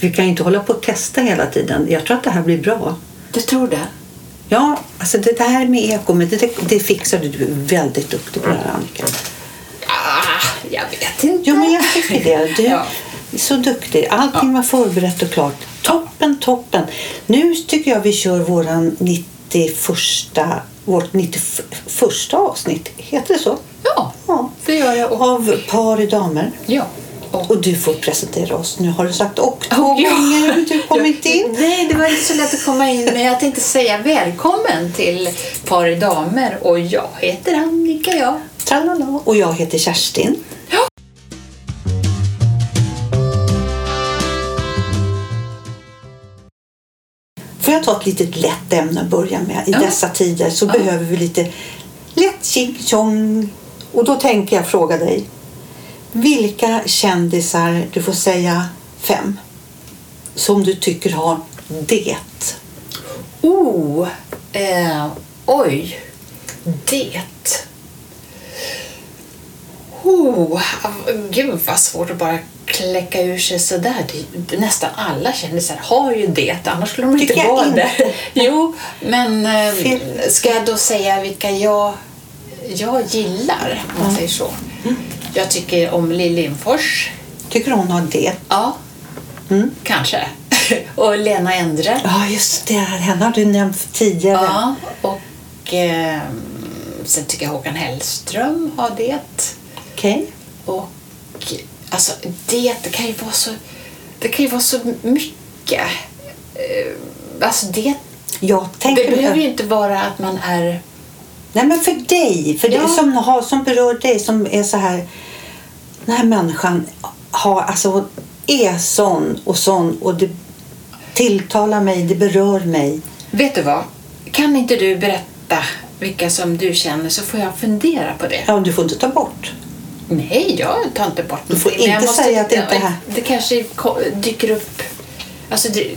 Vi kan ju inte hålla på och testa hela tiden. Jag tror att det här blir bra. Du tror det? Ja, alltså det här med eko, men det, det fixar du. Väldigt duktig på det här, Annika. Ah, jag vet inte. Jo, men jag tycker det. Du Ja. är så duktig. Allting var förberett och klart. Toppen, toppen. Nu tycker jag vi kör våran 91, vårt 91 avsnitt. Heter det så? Ja, Ja. det gör jag. Av par i damer. ja. Och, Och du får presentera oss. Nu har du sagt och två Oh, ja. gånger har du kommit in. Nej, det var inte så lätt att komma in, men jag tänkte säga välkommen till Par damer. Och jag heter Annika, ja. Tralala. Och jag heter Kerstin. Ja. Får jag ta ett litet lätt ämne att börja med? I Ja. dessa tider så Ja. behöver vi lite lätt tjing tjong. Och då tänker jag fråga dig. Vilka kändisar, du får säga fem, som du tycker har det? Oh, eh, oj, det. Oh, gud vad svårt att bara kläcka ur sig sådär. Nästan alla kändisar har ju det, annars skulle de inte vara inte. det. Jo, men eh, ska jag då säga vilka jag, jag gillar, om man säger så. Jag tycker om Lill Lindfors. Tycker hon har det? Ja, Mm. kanske. Och Lena Endre. Ja, just det. Henne har du nämnt tidigare. Ja, och eh, sen tycker jag Håkan Hellström har det. Okej. Och alltså det, det kan ju vara så, det kan ju vara så mycket. Eh, alltså det, Jag det tänker behöver ju inte vara att man är... Nej, men för dig, för Ja. det som, har, som berör dig, som är så här... Den här människan har, alltså, är sån och sån och det tilltalar mig, det berör mig. Vet du vad? Kan inte du berätta vilka som du känner så får jag fundera på det. Ja, du får inte ta bort. Nej, jag tar inte bort Du får inte säga att det inte är här. Det kanske dyker upp... Alltså det,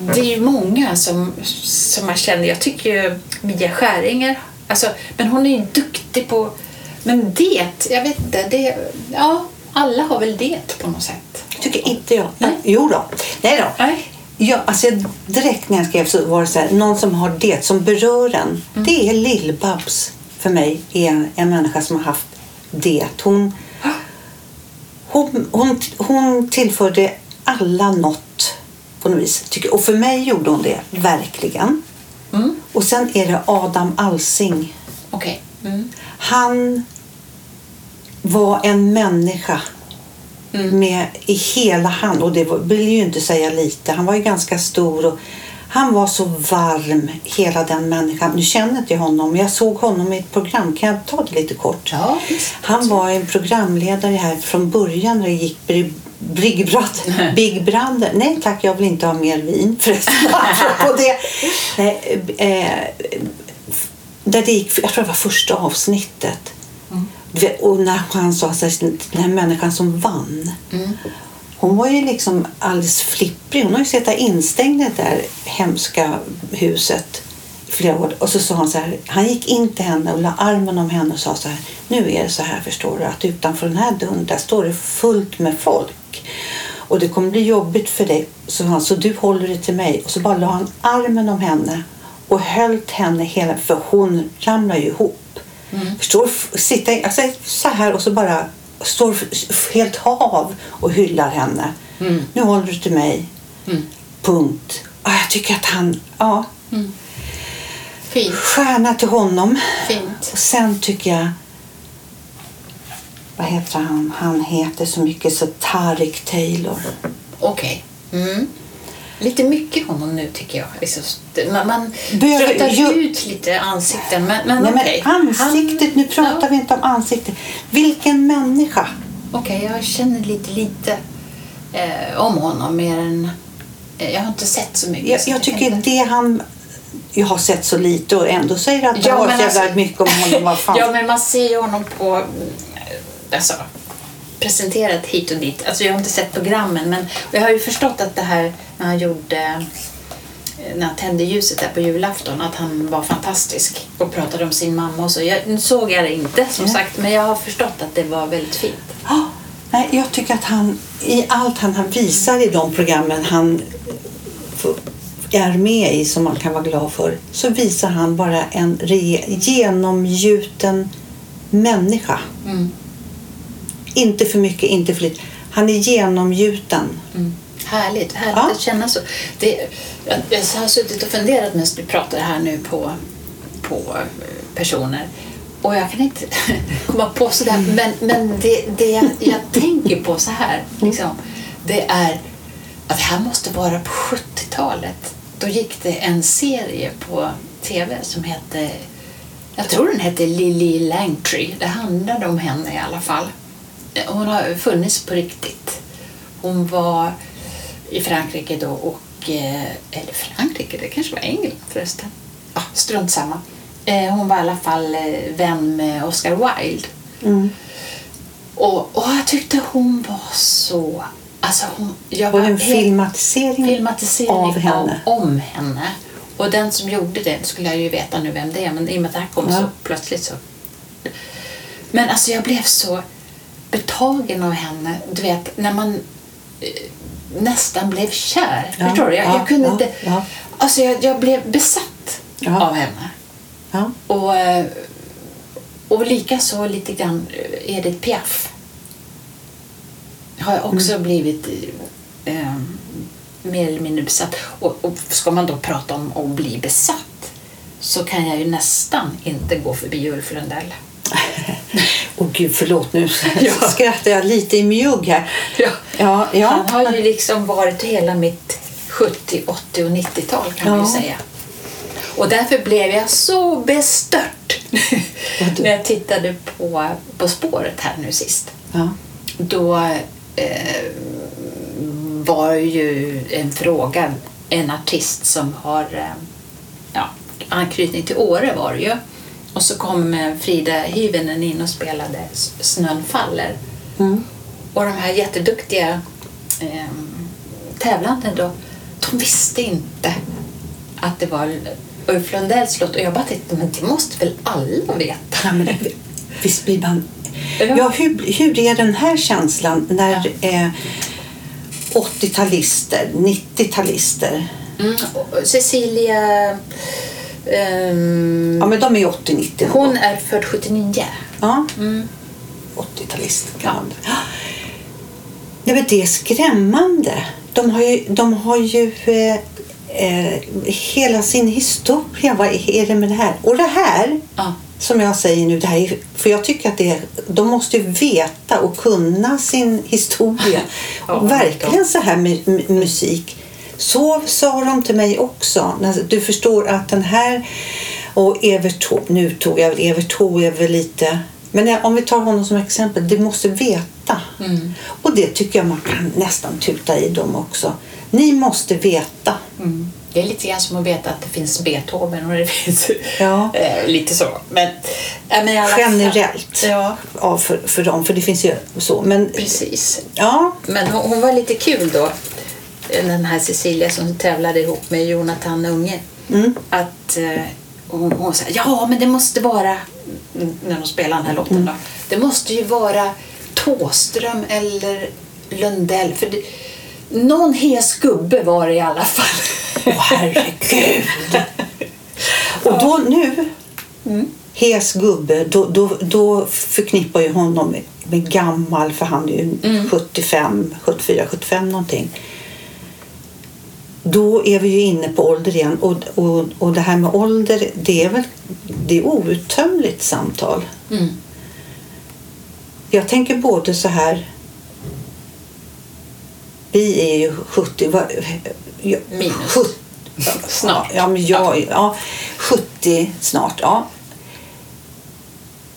det är ju många som, som man känner. Jag tycker ju Mia Skäringer, alltså, men hon är ju duktig på... Men det, jag vet inte, det... Ja, alla har väl det på något sätt. tycker inte jag. Nej. Jo då. Nej då. Nej. Ja, alltså, jag- direkt när jag skrev så var det så här, någon som har det som berör en. Mm. Det är Lill-Babs för mig, är en, en människa som har haft det. Hon, hon, hon, hon tillförde alla något på något vis. Och för mig gjorde hon det, verkligen. Mm. Och sen är det Adam Alsing. Okej. Mm. Han var en människa Mm. med i hela hand. Och det vill ju inte säga lite. Han var ju ganska stor. Och han var så varm, hela den människan. Nu känner inte jag honom, jag såg honom i ett program. Kan jag ta det lite kort? Ja. Han var en programledare här från början när det gick Big Brother. Big Brother. Nej tack, jag vill inte ha mer vin förresten. Apropå det. Nej, eh, där det gick, jag tror det var första avsnittet. Vet, Och när han sa så här, den här människan som vann. Hon var ju liksom alldeles flipprig. Hon har ju suttit instängd i det där hemska huset i flera år. Och så sa han så här, han gick in till henne och la armen om henne och sa så här, nu är det så här förstår du att utanför den här dörren där står det fullt med folk. Och det kommer bli jobbigt för dig. Så han, så du håller det till mig. Och så bara la han armen om henne och höll henne hela, för hon ramlade ju ihop. Förstår du? Sitta alltså, så här och så bara står helt hav och hyllar henne. Nu håller du till mig. Punkt. Ah, jag tycker att han, ja, Fint. stjärna till honom. Fint. Och sen tycker jag, vad heter han? Han heter så mycket så Tarik Taylor. Okej. Mm. Lite mycket honom nu tycker jag. Man man tröttar ju- ut lite ansikten. Men, men Nej, okej. men ansiktet, nu pratar ja, vi inte om ansiktet. Vilken människa! Okej, jag känner lite lite eh, om honom mer än... Eh, jag har inte sett så mycket. Jag, så jag tycker inte- det han... Jag har sett så lite och ändå säger att Ja, har så jävla alltså- mycket om honom. Vad fan? Ja, men man ser ju honom på... Alltså, presenterat hit och dit. Alltså, jag har inte sett programmen, men jag har ju förstått att det här när han gjorde... eh, När han tände ljuset där på julafton, att han var fantastisk och pratade om sin mamma och så. Jag, nu såg jag det inte, som sagt, men jag har förstått att det var väldigt fint. Nej, jag tycker att han i allt han, han visar i de programmen han är med i som man kan vara glad för så visar han bara en re, genomgjuten människa. Mm. Inte för mycket, inte för lite. Han är genomgjuten. Mm. Härligt, härligt Ja. att känna så. Det, jag, jag har suttit och funderat medan du pratar här nu på, på eh, personer. Och jag kan inte komma på sådär, men, men det, det jag, jag tänker på så här, liksom, det är att det här måste vara på 70-talet. Då gick det en serie på tv som hette, jag tror den hette Lily Langtry. Det handlade om henne i alla fall. Hon har funnits på riktigt. Hon var i Frankrike då och... eh, Eller Frankrike, det kanske var England förresten. Ja, strunt samma. Eh, Hon var i alla fall eh, vän med Oscar Wilde. Mm. Och, och jag tyckte hon var så... Alltså hon, jag Och var en helt- filmatisering, filmatisering av henne. Av, om henne. Och den som gjorde det skulle jag ju veta nu vem det är, men i och med att det här kom Ja. så plötsligt så... Men alltså jag blev så betagen av henne. Du vet, när man eh, nästan blev kär. Ja, Förstår du? Jag, ja, jag kunde ja, inte... Alltså jag, jag blev besatt av henne. Och, eh, och likaså lite grann eh, Edith Piaf. Har jag också Mm. blivit eh, mer eller mindre besatt. Och, och ska man då prata om att bli besatt så kan jag ju nästan inte gå förbi Ulf Lundell. Åh gud, förlåt nu Ja. skrattar jag lite i mjugg här. Ja. Ja, ja. Han har ju liksom varit hela mitt 70, 80 och 90-tal kan man ju säga. Och därför blev jag så bestört när jag tittade på På spåret här nu sist. Då eh, var ju en fråga en artist som har eh, anknytning till Åre var det ju. Och så kom Frida Hyvönen in och spelade Snön faller. Mm. Och de här jätteduktiga eh, tävlande då, de visste inte att det var Ulf Lundells låt. Och jag bara tänkte, men det måste väl alla veta? Ja, men visst blir man... Ja. Ja, hur, hur är den här känslan när eh, 80-talister, 90-talister, Mm. Cecilia, ehm, ja men de är 80-90. hon är född 79. Ja, Mm. 80-talist kan man Nej, men det är skrämmande. De har ju, de har ju eh, eh, hela sin historia. Vad är det med det här? Och det här Ja. som jag säger nu, det här är, för jag tycker att det är, de måste ju veta och kunna sin historia. Ja, verkligen så här med m- musik. Så sa de till mig också. Du förstår att den här och Evert Taube, nu tog jag Evert Taube är väl lite men om vi tar honom som exempel, de måste veta. Mm. Och det tycker jag man kan nästan tuta i dem också. Ni måste veta. Mm. Det är lite grann som att veta att det finns Beethoven och det finns Ja. eh, lite så. Men, men alla Generellt. Ja, Ja, för, för dem, för det finns ju så. Men precis. ja, Men hon, hon var lite kul då, den här Cecilia som tävlade ihop med Jonathan Unge. Mm. Att eh, hon, hon sa, ja men det måste vara, mm, när de spelar den här låten då, det måste ju vara Tåström eller Lundell. För det, någon hes gubbe var det i alla fall. Åh herregud! Och då nu, hes gubbe, då, då, då förknippar ju honom med, med gammal, för han är ju 75, 74, 75 någonting. Då är vi ju inne på ålder igen och, och, och det här med ålder, det är väl det är outtömligt samtal. Mm. Jag tänker både så här. Vi är ju 70. vad- ja, Minus. 70 Snart. Ja, men jag, ja, 70 snart. Ja.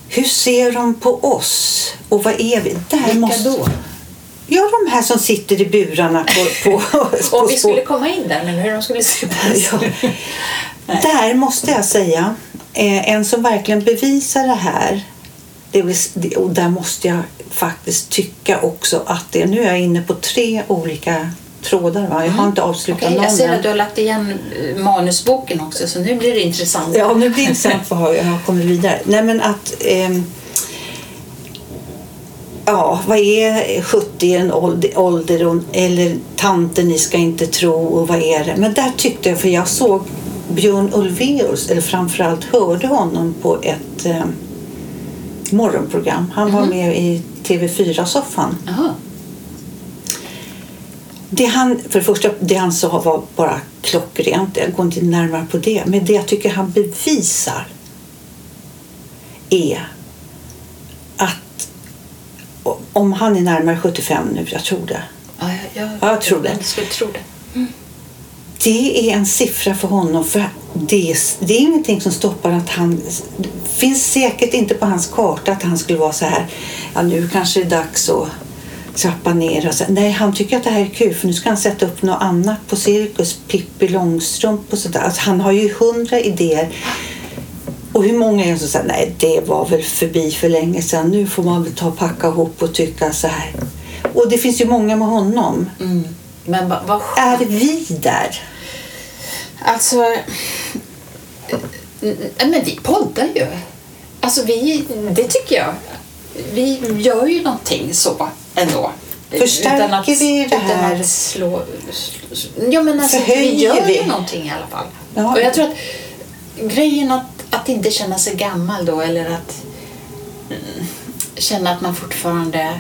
Hur ser de på oss? Och vad är vi? Där Vilka måste, då? Ja, de här som sitter i burarna på, på, på Om vi skulle komma in där, men hur de skulle se oss. Ja. Där måste jag säga, eh, en som verkligen bevisar det här, det vill, och där måste jag faktiskt tycka också att det, nu är jag inne på tre olika trådar. Va? Jag har inte avslutat Okej, någon jag ser att du har lagt igen eh, manusboken också, så nu blir det intressant. Ja, nu blir det intressant vad jag har kommit vidare. Nej, men att... ehm, ja, vad är 70 en ålder, ålder och- eller tanten ni ska inte tro och vad är det? Men där tyckte jag, för jag såg Björn Ulvaeus, eller framförallt hörde honom på ett eh, morgonprogram. Han var med i TV4-soffan. Jaha. Det han, för det första, det han sa var bara klockrent. Jag går inte närmare på det. Men det jag tycker han bevisar är om han är närmare 75 nu, jag tror det. Ja, jag, jag, Ja, jag tror det. Jag skulle tro det. Det är en siffra för honom. För det, är, det är ingenting som stoppar att han... Det finns säkert inte på hans karta att han skulle vara så här. Ja, nu kanske det är dags att trappa ner. Och så. Nej, han tycker att det här är kul för nu ska han sätta upp något annat på cirkus. Pippi Långstrump och sådär. Alltså, han har ju hundra idéer. Och hur många är det som säger nej, det var väl förbi för länge sedan. Nu får man väl ta och packa ihop och tycka så här. Och det finns ju många med honom. Mm. Men vad Är vi där? Alltså... eh, Men vi poddar ju. Alltså vi, det tycker jag. Vi gör ju någonting så ändå. Förstärker vi det här? Utan att slå, slå, ja men alltså vi Förhöjer gör vi? ju någonting i alla fall. Ja. Och jag tror att grejen att, att inte känna sig gammal då eller att mm, känna att man fortfarande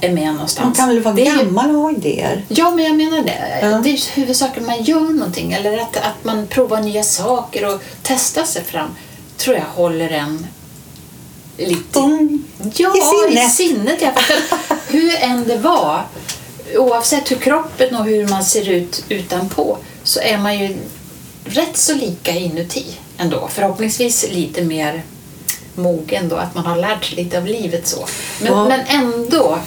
är med någonstans. Man kan väl vara Det gammal och ha idéer? Ja, men jag menar det. Ja. Det är huvudsaken man gör någonting eller att, att man provar nya saker och testar sig fram. tror jag håller en lite... Ung Ja, i sinnet. i sinnet. Ja, att hur än det var, oavsett hur kroppen och hur man ser ut utanpå, så är man ju rätt så lika inuti ändå. Förhoppningsvis lite mer mogen då, att man har lärt sig lite av livet så. Men, Ja. men ändå,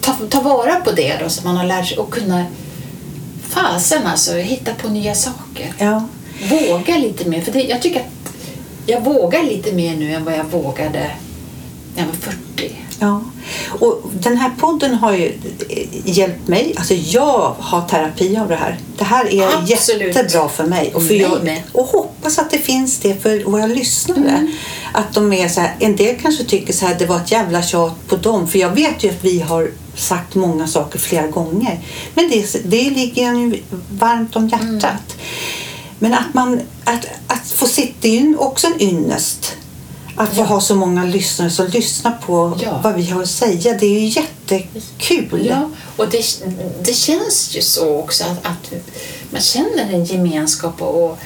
ta, ta vara på det då som man har lärt sig och kunna fasen alltså, hitta på nya saker. Ja. Våga lite mer, för det, jag tycker att jag vågar lite mer nu än vad jag vågade när jag var 40. Ja, och den här podden har ju hjälpt mig. Alltså jag har terapi av det här. Det här är Absolut. jättebra för mig. Och, för jag, och hoppas att det finns det för våra lyssnare. Mm. Att de är så här, en del kanske tycker så här, det var ett jävla tjat på dem. För jag vet ju att vi har sagt många saker flera gånger. Men det, det ligger en ju varmt om hjärtat. Mm. Men att man, att, att få sitta, det är ju också en ynnest. Att få Ja. ha så många lyssnare som lyssnar på Ja. vad vi har att säga. Det är ju jättekul. Ja, och det, det känns ju så också att, att man känner en gemenskap och,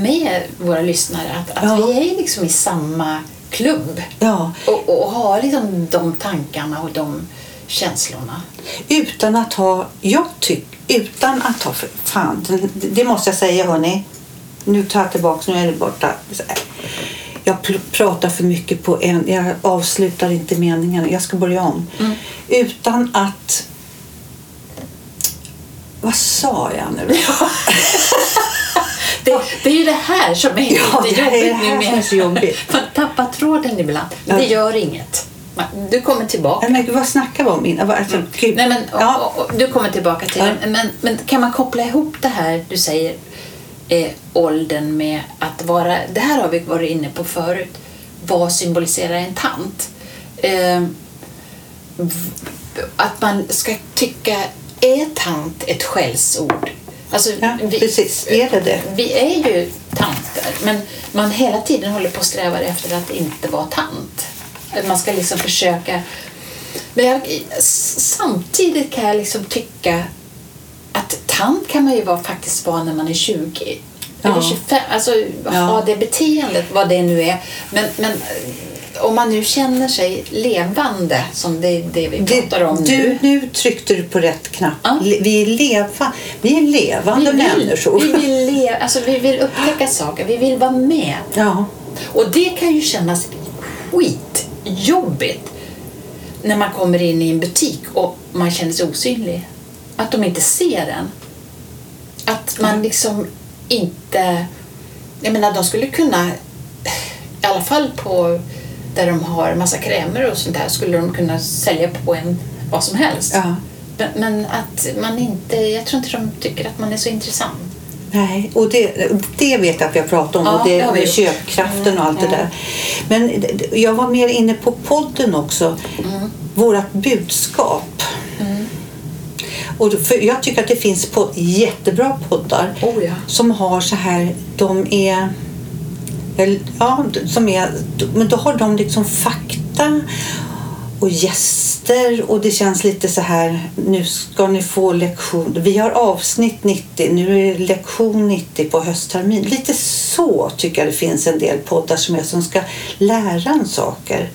med våra lyssnare. Att, att Ja. vi är liksom i samma klubb Ja, och, och har liksom de tankarna och de känslorna. utan att ha, jag tycker, utan att ha, fan, det, det måste jag säga hörni. Nu tar jag tillbaka, nu är det borta. Jag pr- pratar för mycket på en, jag avslutar inte meningen. Jag ska börja om. Utan att, vad sa jag nu? Det, det är ju det här som är Ja, lite det är det jobbigt här som är så jobbigt. Man tappar tråden ibland. Ja. det gör inget. Du kommer tillbaka. Men vad snackar vi om innan? Alltså, gud. Nej, men, ja. och, och, du kommer tillbaka till det. Men, men kan man koppla ihop det här du säger, eh, åldern med att vara, det här har vi varit inne på förut, vad symboliserar en tant? Eh, att man ska tycka, är tant ett skällsord? Alltså, Ja, precis. Är det det? Vi är ju tanter, men man hela tiden håller på och strävar efter att inte vara tant. Att Man ska liksom försöka... Men jag, samtidigt kan jag liksom tycka tant kan man ju vara, faktiskt vara när man är 20. Ja. Eller 25. Alltså Ja. ha det beteendet, vad det nu är. Men, men eh, om man nu känner sig levande, som det är det vi pratar om du, nu. nu tryckte du på rätt knapp. Ja. Vi, är leva, vi är levande människor. vi, vill le, alltså, vi vill upptäcka saker, vi vill vara med. Ja. Och det kan ju kännas skitjobbigt när man kommer in i en butik och man känner sig osynlig. Att de inte ser en. Att man liksom inte... Jag menar, de skulle kunna, i alla fall på där de har massa krämer och sånt där, skulle de kunna sälja på en vad som helst. Ja. Men, att man inte, jag tror inte de tycker att man är så intressant. Nej, och det, det vet jag att vi har pratat om. Ja, och det, med köpkraften och allt Mm, det där. Men jag var mer inne på podden också. Mm. Vårat budskap. Och för jag tycker att det finns på jättebra poddar Oh ja. som har så här, de är Ja, som är, men då har de liksom fakta och gäster och det känns lite så här, nu ska ni få lektion. Vi har avsnitt 90, nu är det lektion 90 på hösttermin. Lite så tycker jag det finns en del poddar som är som ska lära en saker.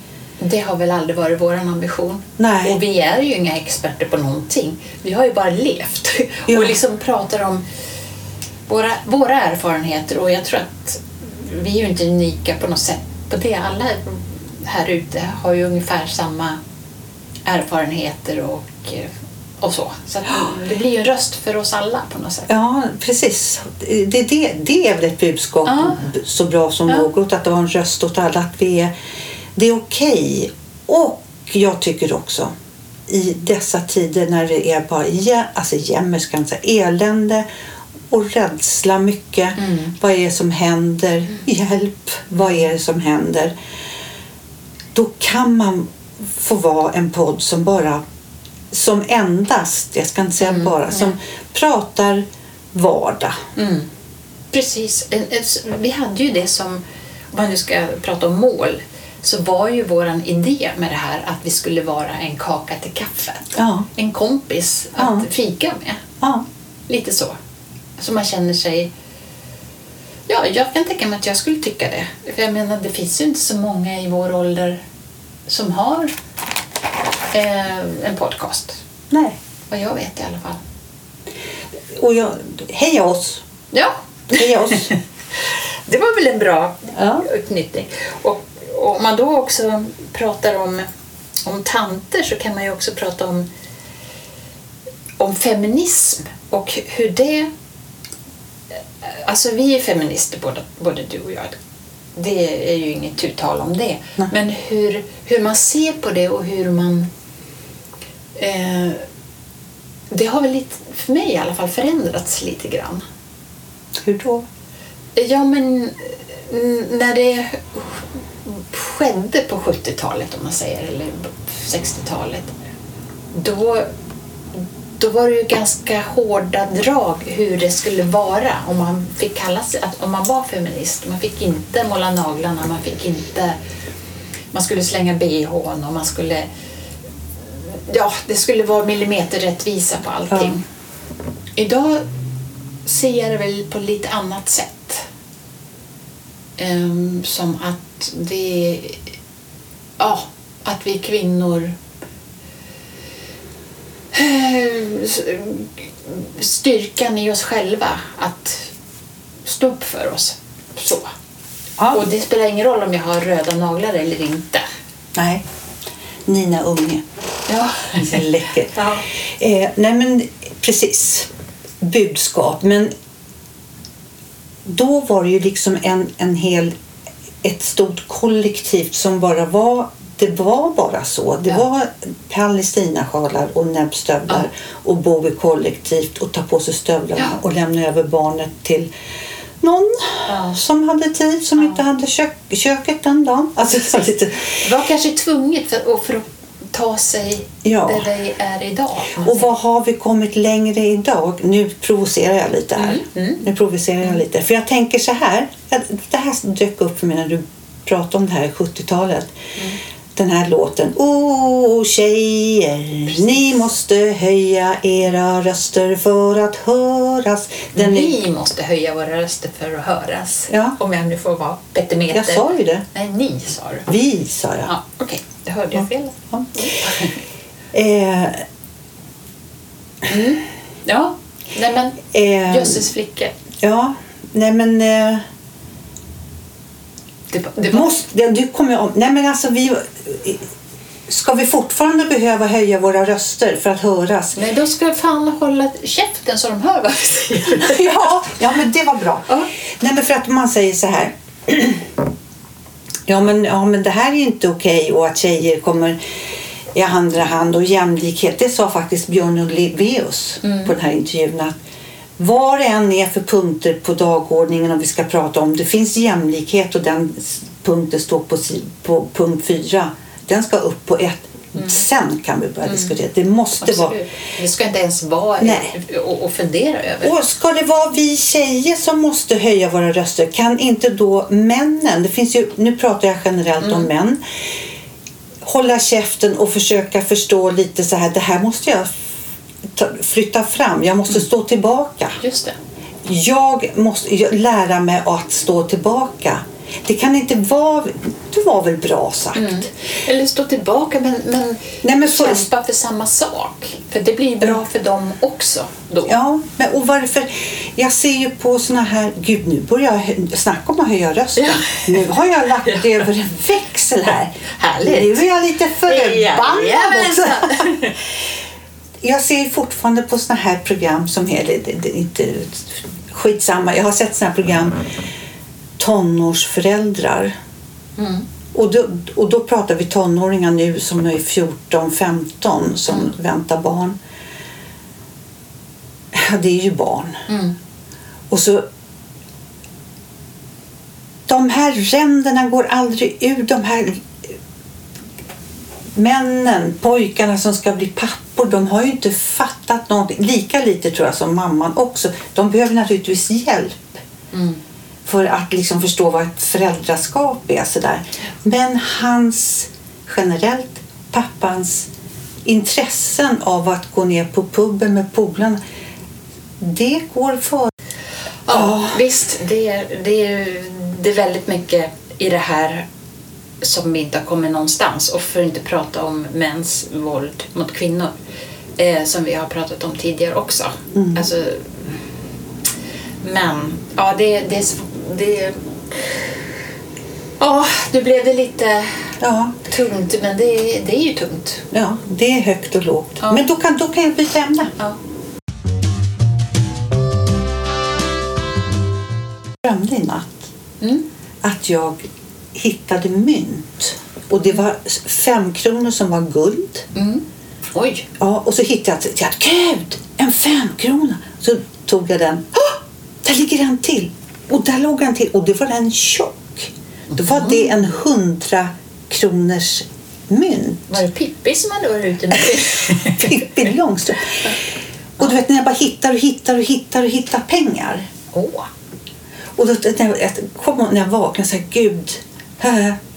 Det har väl aldrig varit vår ambition. Nej. Och vi är ju inga experter på någonting. Vi har ju bara levt Ja. och liksom pratar om våra, våra erfarenheter och jag tror att vi är ju inte unika på något sätt på det. Alla här ute har ju ungefär samma erfarenheter och, och så. Så det blir ju en röst för oss alla på något sätt. Ja, precis. Det, det, det är väl ett budskap Ja. så bra som Ja. något, att det var en röst åt alla, att vi är, det är okej. Och jag tycker också, i dessa tider när det är bara alltså jämmer, ska säga, elände och rädsla mycket. Mm. Vad är det som händer? Hjälp, vad är det som händer? Då kan man få vara en podd som bara, som endast, jag ska inte säga Mm, bara, som pratar vardag. Mm. Precis. Vi hade ju det som, om man nu ska prata om mål, så var ju våran idé med det här att vi skulle vara en kaka till kaffet. Ja. En kompis att Ja. fika med. Ja, Lite så. Så man känner sig... Ja, jag kan tänka mig att jag skulle tycka det. För jag menar, det finns ju inte så många i vår ålder som har eh, en podcast. nej. Vad jag vet i alla fall. Och jag, heja oss! Ja, Heja oss! Det var väl en bra Ja. uppknytning. Och om man då också pratar om, om tanter så kan man ju också prata om, om feminism och hur det... Alltså vi är feminister både, både du och jag. Det är ju inget uttal om det. Nej. Men hur, hur man ser på det och hur man... Eh, det har väl lite, för mig i alla fall förändrats lite grann. Hur då? Ja, men när det skedde på 70-talet, om man säger, eller 60-talet, då, då var det ju ganska hårda drag hur det skulle vara om man fick kalla sig, att, om man var feminist. Man fick inte måla naglarna, man fick inte... Man skulle slänga bhn och man skulle... Ja, det skulle vara millimeterrättvisa på allting. Idag ser jag det väl på lite annat sätt. Ehm, som att det... Ja, att vi kvinnor... eh, Styrkan i oss själva att stå upp för oss. Så. Ja. Och det spelar ingen roll om jag har röda naglar eller inte. Nej. Nina Unge. Ja. Läckert. Ja. Eh, nej men precis. Budskap. Men då var det ju liksom en, en hel, ett stort kollektiv som bara var det var bara så. Det Ja. var palestinasjalar och näbbstövlar och bo i kollektivt och ta på sig stövlarna Ja. och lämna över barnet till någon Ja. som hade tid, som inte hade kök, köket den dagen. Alltså, så lite, var kanske tvunget för, för att ta sig Ja. där vi är idag. Och vad har vi kommit längre idag? Nu provocerar jag lite här. Mm, Nu provocerar jag lite. För jag tänker så här. Det här dök upp för mig när du pratade om det här 70-talet. Mm. Den här låten. Åh tjejer, ni måste höja era röster för att höras. Den är, Ni måste höja våra röster för att höras. Ja. Om jag nu får vara petimeter. jag sa ju det. Nej, ni sa du. Vi sa jag. Ja, okej. Det hörde jag fel. Ja. Eh, Ja, nej men eh, jösses flickor. ja, nej men... Eh, Det, det Måste, du kommer om. Nej men alltså vi... Ska vi fortfarande behöva höja våra röster för att höras? nej, då ska fan hålla käften så de hör vad vi säger. ja, ja, men det var bra. Ja. Nej men för att man säger så här. ja, men, ja men det här är inte okej och att tjejer kommer i andra hand och jämlikhet. Det sa faktiskt Björn Ulvaeus på den här intervjun att vad det än är för punkter på dagordningen och vi ska prata om. Det finns jämlikhet och den punkten står på, på punkt fyra. Den ska upp på ett. Sen kan vi börja diskutera. Det måste vara... Absolut. Det ska inte ens vara Nej. och, och fundera över. Och ska det vara vi tjejer som måste höja våra röster? Kan inte då männen, det finns ju, nu pratar jag generellt om män, hålla käften och försöka förstå lite så här, det här måste jag flytta fram, jag måste stå tillbaka. Just det. Jag måste lära mig att stå tillbaka. Det kan inte vara, det var väl bra sagt. Eller stå tillbaka men, men, Nej, men så- kämpa för samma sak. För det blir bra för dem också då. Ja, men och varför? Jag ser ju på såna här... Gud, nu börjar jag snacka om att höja rösten. Ja. Nu har jag lagt över en växel här. Härligt. Nu är jag lite förbannad också. Jag ser fortfarande på såna här program som är... Det, det, inte skitsamma. Jag har sett såna här program. Tonårsföräldrar. Mm. Och då, och då pratar vi tonåringar nu som är 14, 15 som Mm. väntar barn. Ja, det är ju barn. Mm. Och så... De här ränderna går aldrig ur. De här männen, pojkarna som ska bli pappor, de har ju inte fattat någonting. Lika lite tror jag som mamman också. De behöver naturligtvis hjälp Mm. för att liksom förstå vad ett föräldraskap är. Sådär. Men hans, generellt, pappans intressen av att gå ner på puben med polarna, det går för. Ja, visst. Det är, det, är, det är väldigt mycket i det här som inte har kommit någonstans. Och för att inte prata om mäns våld mot kvinnor. Eh, som vi har pratat om tidigare också. Alltså, men, ja det, det Det, ja, nu blev det lite Ja, tungt, men det, det är ju tungt. ja, det är högt och lågt. Ja. Men då kan, då kan jag ämne. Ja. Jag drömde i natt Mm. att jag hittade mynt. Och det var fem kronor som var guld. Mm. Oj. Ja, och så hittade jag, jag gud, en femkrona. Så tog jag den. Där ligger en till. Och där låg en till. Och det var en tjock. Då var det en hundra kronors mynt. Var det Pippi som hade varit ute Pippi Långstrump. Och du vet när jag bara hittar och hittar och hittar och hittar pengar. Åh. Och då, när, jag, jag kom när jag vaknade så här, gud.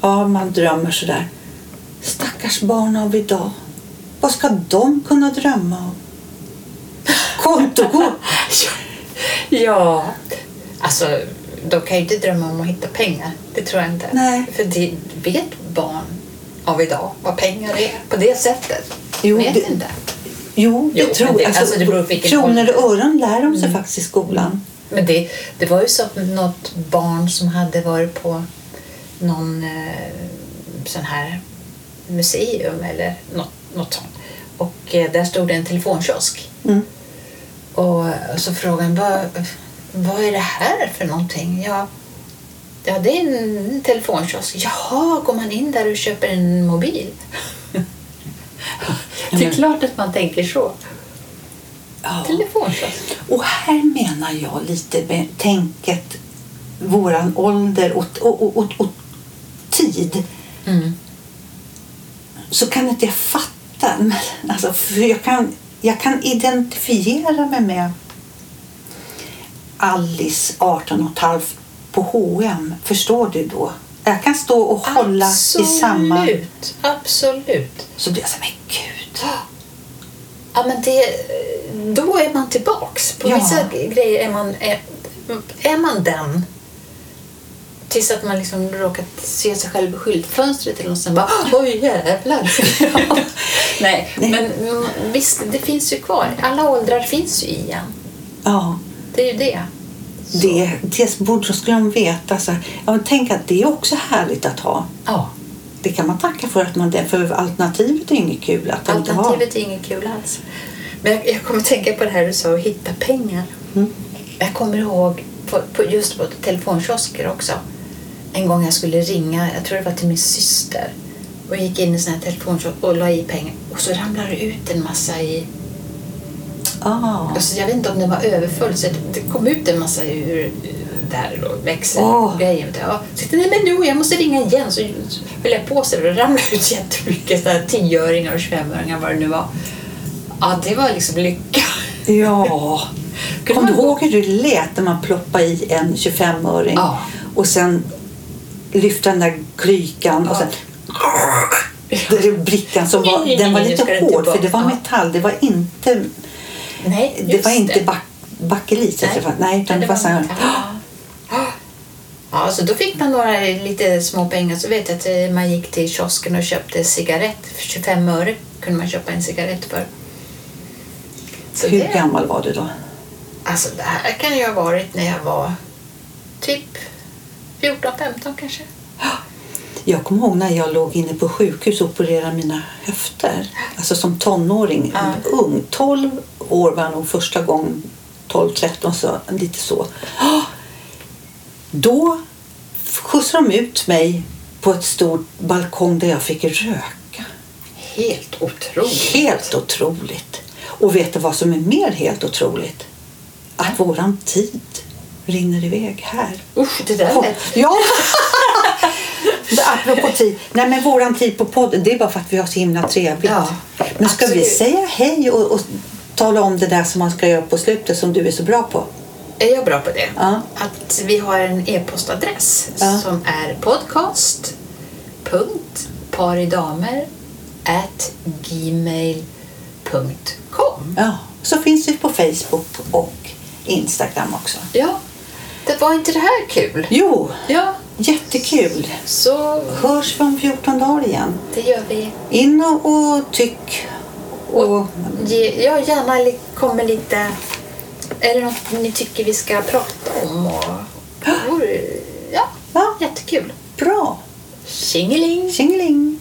Ja, man drömmer så där. Stackars barn av idag. Vad ska de kunna drömma om? Kontokort. Ja, alltså de kan ju inte drömma om att hitta pengar. Det tror jag inte. Nej. För det vet barn av idag vad pengar är på det sättet. Jo, vet det- inte. Jo, det Jo, tror jag. Alltså, alltså, det beror på vilken kronor och öron lär de sig faktiskt i skolan. Men det, det var ju så att något barn som hade varit på någon eh, sån här museum eller något, något sånt. Och eh, där stod det en telefonkiosk. Mm. Och så frågade vad, vad är det här för någonting? Ja, ja, det är en telefonkiosk. Jaha, går man in där och köper en mobil? det är klart att man tänker så. Ja. Telefonkiosk. Och här menar jag lite med tänket, våran ålder och, och, och, och tid. Mm. Så kan inte jag fatta. Men, Alltså, för jag, kan, jag kan identifiera mig med Alice, 18 och ett halvt på H&M. Förstår du då? Jag kan stå och hålla i samma... Absolut, absolut. Så blir jag så här, men gud. Ja, men det, då är man tillbaks. På Ja. vissa grejer är man, är, är man den tills att man liksom råkat se sig själv i skyltfönstret eller något sånt. Bara, Oj jävlar! ja. Nej, Nej. men visst, det finns ju kvar. Alla åldrar finns ju igen. Ja, Det är ju det. det, det borde skulle de veta. Så, ja, tänk att det är också härligt att ha. Ja, Det kan man tacka för att man det, för alternativet är inget kul att inte ha. alternativet är inget kul alls. Men jag, jag kommer tänka på det här du sa, att hitta pengar. Mm. Jag kommer ihåg på, på, just på telefonkiosker också. En gång jag skulle ringa, jag tror det var till min syster. Och gick in i sån här telefonkiosk och la i pengar. Och så ramlade det ut en massa i, Ah. Alltså, jag vet inte om den var överfull så det, kom ut en massa ur där då, växel Åh. och grejer. Ja, så jag men nu, jag måste ringa igen. Så höll jag på sig och det ramlade ut jättemycket så här 10-öringar och 25-öringar vad det nu var. Ja, det var liksom lycka. Ja. Kommer du ihåg hur det lät när man ploppade i en 25-öring? Ja. Och sen lyfte den där klykan och Ja. sen det är brickan som var, den var lite hård för det var metall. Det var inte, Nej, det var inte back, bakelit. Nej. nej, utan det var så här. Ja, Ja, så då fick man några lite små pengar. Så vet jag att eh, man gick till kiosken och köpte cigarett. För 25 öre kunde man köpa en cigarett för. Så Hur det, gammal var du då? alltså det här kan ju ha varit när jag var typ 14-15 kanske. Jag kommer ihåg när jag låg inne på sjukhus och opererade mina höfter. Alltså som tonåring, Ja. ung. 12 år var nog första gången. 12-13 så lite så. Då skjutsade de ut mig på ett stort balkong där jag fick röka. Helt otroligt. Helt otroligt. Och vet du vad som är mer helt otroligt? Att våran tid rinner iväg här. Usch, det där lät... Ja! Apropå tid. Nej men våran tid på podden, det är bara för att vi har så himla trevligt. Ja, men ska vi absolut. säga hej och, och tala om det där som man ska göra på slutet som du är så bra på? Är jag bra på det? Ja. Att vi har en e-postadress Ja. som är podcast.paridamer at gmail.com. Ja, så finns vi på Facebook och Instagram också. Ja, det var inte det här kul? Jo, Ja, jättekul. så Hörs vi om 14 dagar igen. det gör vi. In och, och tyck. Och, Ge, ja, gärna kommer lite... Är det något ni tycker vi ska prata om? Och, och, ja, Ja. jättekul. bra. Tjingeling! Tjingeling.